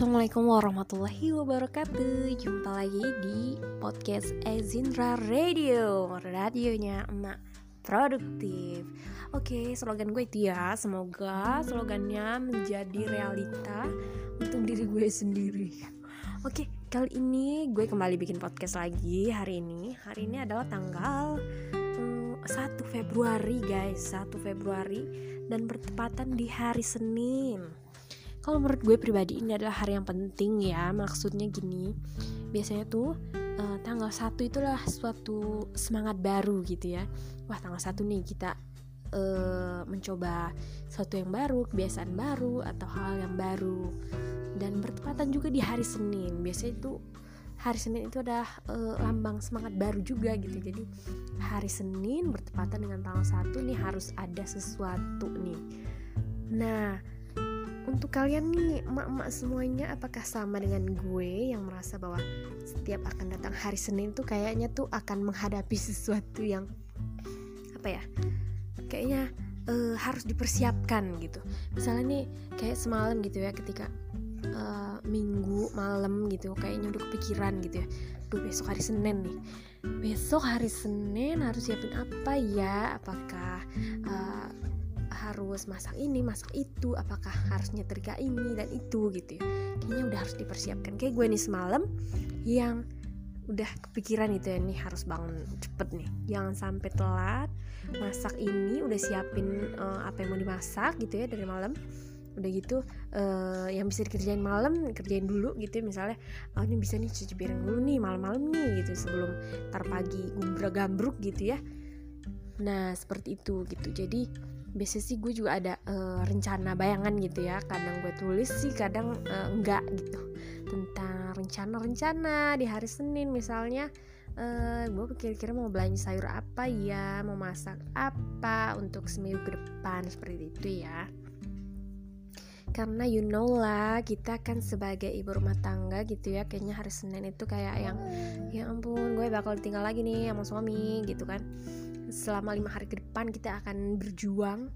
Assalamualaikum warahmatullahi wabarakatuh. Jumpa lagi di podcast Ezindra Radio Radionya emak produktif. Oke slogan gue itu ya Semoga slogannya menjadi realita Untuk diri gue sendiri. Oke kali ini gue kembali bikin podcast lagi Hari ini. Hari ini adalah tanggal um, mm, 1 Februari guys. 1 Februari Dan bertepatan di hari Senin kalau menurut gue pribadi ini adalah hari yang penting ya. Maksudnya gini biasanya tuh uh, tanggal satu itulah suatu semangat baru gitu ya. Wah tanggal satu nih kita uh, mencoba sesuatu yang baru kebiasaan baru atau hal yang baru. Dan bertepatan juga di hari Senin. Biasanya itu hari Senin itu adalah uh, lambang semangat baru juga gitu. Jadi hari Senin bertepatan dengan tanggal satu nih harus ada sesuatu nih. Nah untuk kalian nih emak-emak semuanya apakah sama dengan gue yang merasa bahwa setiap akan datang hari Senin tuh kayaknya tuh akan menghadapi sesuatu yang apa ya kayaknya uh, harus dipersiapkan gitu. Misalnya nih kayak semalam gitu ya ketika uh, minggu malam gitu kayaknya udah kepikiran gitu ya. Duh besok hari Senin nih. Besok hari Senin harus siapin apa ya? Apakah uh, harus masak ini masak itu apakah harus nyetrika ini dan itu gitu ya. Kayaknya udah harus dipersiapkan. Kayak gue nih semalam yang udah kepikiran itu ya nih harus bangun cepet nih. Jangan sampai telat masak ini udah siapin uh, apa yang mau dimasak gitu ya dari malam. Udah gitu uh, yang bisa dikerjain malam kerjain dulu gitu ya. Misalnya oh ini bisa nih cuci piring dulu nih malam-malam nih gitu sebelum tar pagi gumbra gambruk gitu ya. Nah seperti itu gitu. Jadi biasanya sih gue juga ada uh, rencana bayangan gitu ya. Kadang gue tulis sih kadang uh, enggak gitu. Tentang rencana-rencana di hari Senin misalnya uh, gue kira-kira mau belanja sayur apa ya mau masak apa untuk seminggu ke depan seperti itu ya. Karena you know lah kita kan sebagai ibu rumah tangga gitu ya kayaknya hari Senin itu kayak yang ya ampun gue bakal tinggal lagi nih sama suami gitu kan selama lima hari ke depan kita akan berjuang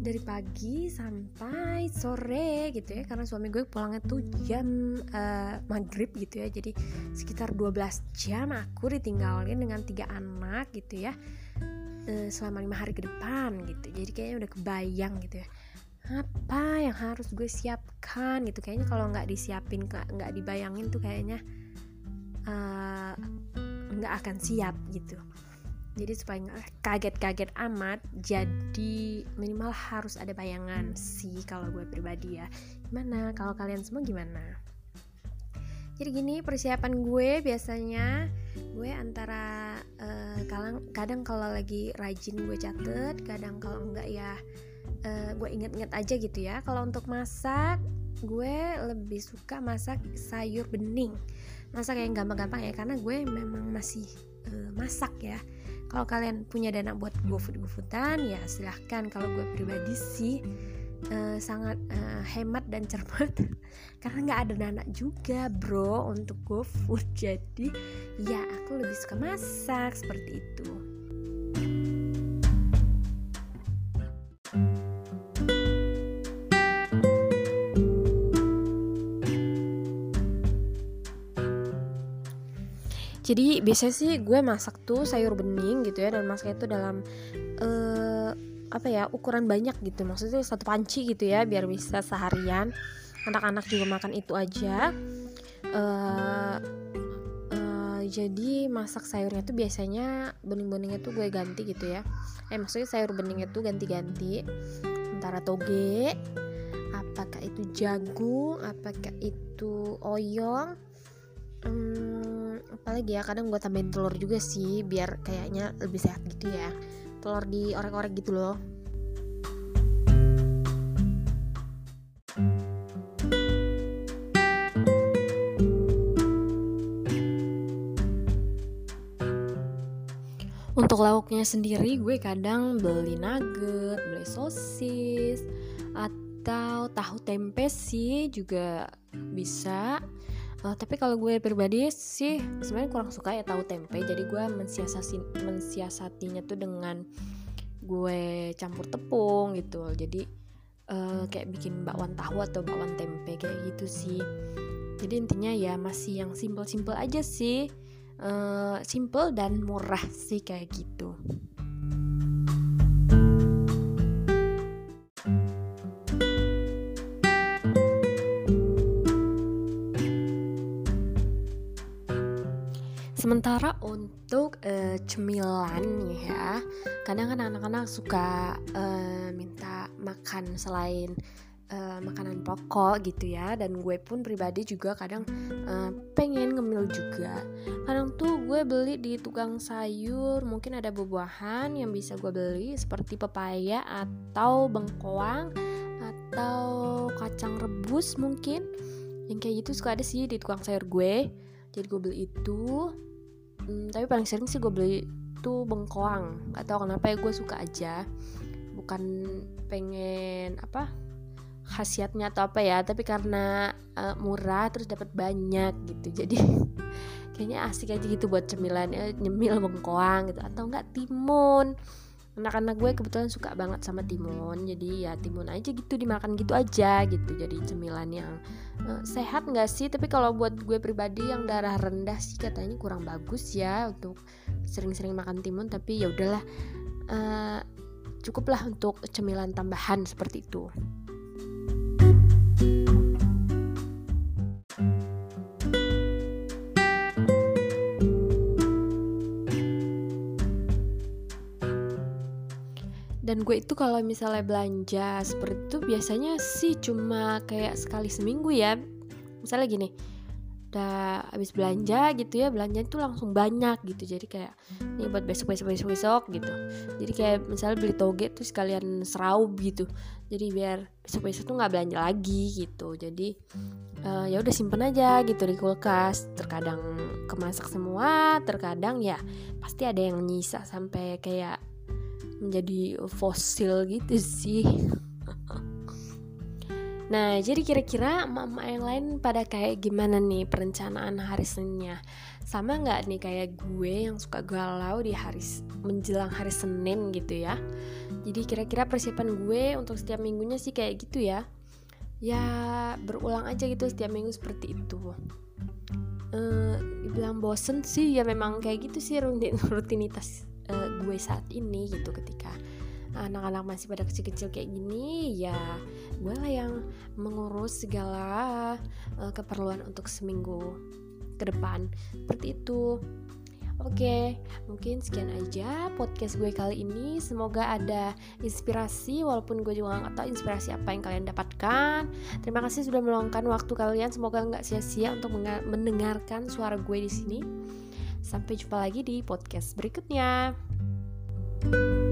dari pagi sampai sore gitu ya. Karena suami gue pulangnya tuh jam uh, maghrib gitu ya. Jadi sekitar 12 jam aku ditinggalin dengan tiga anak gitu ya. Uh, selama lima hari ke depan gitu. Jadi kayaknya udah kebayang gitu ya. Apa yang harus gue siapkan gitu. Kayaknya kalau nggak disiapin nggak dibayangin tuh kayaknya eh, nggak uh, akan siap gitu jadi supaya nggak kaget-kaget amat jadi minimal harus ada bayangan sih kalau gue pribadi ya. Gimana? Kalau kalian semua gimana? Jadi gini persiapan gue biasanya gue antara uh, kadang kadang kalau lagi rajin gue catet kadang kalau enggak ya uh, gue inget-inget aja gitu ya. Kalau untuk masak gue lebih suka masak sayur bening. Masak yang gampang-gampang ya karena gue memang masih uh, masak ya kalau kalian punya dana buat GoFood GoFoodan ya silahkan. Kalau gue pribadi sih uh, sangat uh, hemat dan cermat. Karena nggak ada dana juga bro untuk GoFood. Jadi ya aku lebih suka masak seperti itu jadi biasanya sih gue masak tuh sayur bening gitu ya dan masak itu dalam uh, apa ya ukuran banyak gitu. Maksudnya satu panci gitu ya biar bisa seharian. Anak-anak juga makan itu aja. Uh, uh, jadi masak sayurnya tuh biasanya bening-beningnya tuh gue ganti gitu ya. Eh maksudnya sayur beningnya tuh ganti-ganti. Antara toge apakah itu jagung apakah itu oyong apalagi ya kadang gue tambahin telur juga sih biar kayaknya lebih sehat gitu ya. Telur di orek-orek gitu loh. Untuk lauknya sendiri gue kadang beli nugget, beli sosis, atau tahu tempe sih juga bisa uh, tapi kalau gue pribadi sih sebenarnya kurang suka ya tahu tempe. Jadi gue mensiasati mensiasatinya tuh dengan gue campur tepung gitu. Jadi uh, kayak bikin bakwan tahu atau bakwan tempe kayak gitu sih. Jadi intinya ya masih yang simple-simple aja sih. Uh, simple dan murah sih kayak gitu Sementara untuk uh, cemilan ya, kadang kan anak-anak suka uh, minta makan selain uh, makanan pokok gitu ya. Dan gue pun pribadi juga kadang uh, pengen ngemil juga. Kadang tuh gue beli di tukang sayur, mungkin ada buah-buahan yang bisa gue beli seperti pepaya atau bengkoang atau kacang rebus mungkin. Yang kayak gitu suka ada sih di tukang sayur gue. Jadi gue beli itu hmm, tapi paling sering sih gue beli tuh bengkoang. Gak tau kenapa ya gue suka aja. Bukan pengen apa khasiatnya atau apa ya tapi karena uh, murah terus dapat banyak gitu. Jadi kayaknya asik aja gitu buat cemilan ya nyemil bengkoang gitu. Atau enggak timun anak-anak gue kebetulan suka banget sama timun jadi ya timun aja gitu dimakan gitu aja gitu. Jadi cemilan yang uh, sehat nggak sih? Tapi kalau buat gue pribadi yang darah rendah sih katanya kurang bagus ya untuk sering-sering makan timun tapi ya udahlah uh, cukuplah untuk cemilan tambahan seperti itu dan gue itu kalau misalnya belanja seperti itu biasanya sih cuma kayak sekali seminggu ya. Misalnya gini udah habis belanja gitu ya belanja itu langsung banyak gitu. Jadi kayak ini buat besok besok besok besok gitu. Jadi kayak misalnya beli toge tuh sekalian seraup gitu. Jadi biar besok besok tuh nggak belanja lagi gitu. Jadi uh, ya udah simpen aja gitu di kulkas. Terkadang kemasak semua terkadang ya pasti ada yang nyisa sampai kayak menjadi fosil gitu sih Nah, jadi kira-kira emak-emak yang lain pada kayak gimana nih perencanaan hari Seninnya? Sama nggak nih kayak gue yang suka galau di hari menjelang hari Senin gitu ya? Jadi kira-kira persiapan gue untuk setiap minggunya sih kayak gitu ya? Ya berulang aja gitu setiap minggu seperti itu. Uh, bilang bosen sih ya memang kayak gitu sih rutinitas gue saat ini gitu ketika anak-anak masih pada kecil-kecil kayak gini ya gue lah yang mengurus segala uh, keperluan untuk seminggu ke depan seperti itu Oke, mungkin sekian aja podcast gue kali ini. Semoga ada inspirasi, walaupun gue juga gak tahu inspirasi apa yang kalian dapatkan. Terima kasih sudah meluangkan waktu kalian. Semoga nggak sia-sia untuk mendengarkan suara gue di sini. Sampai jumpa lagi di podcast berikutnya. Thank you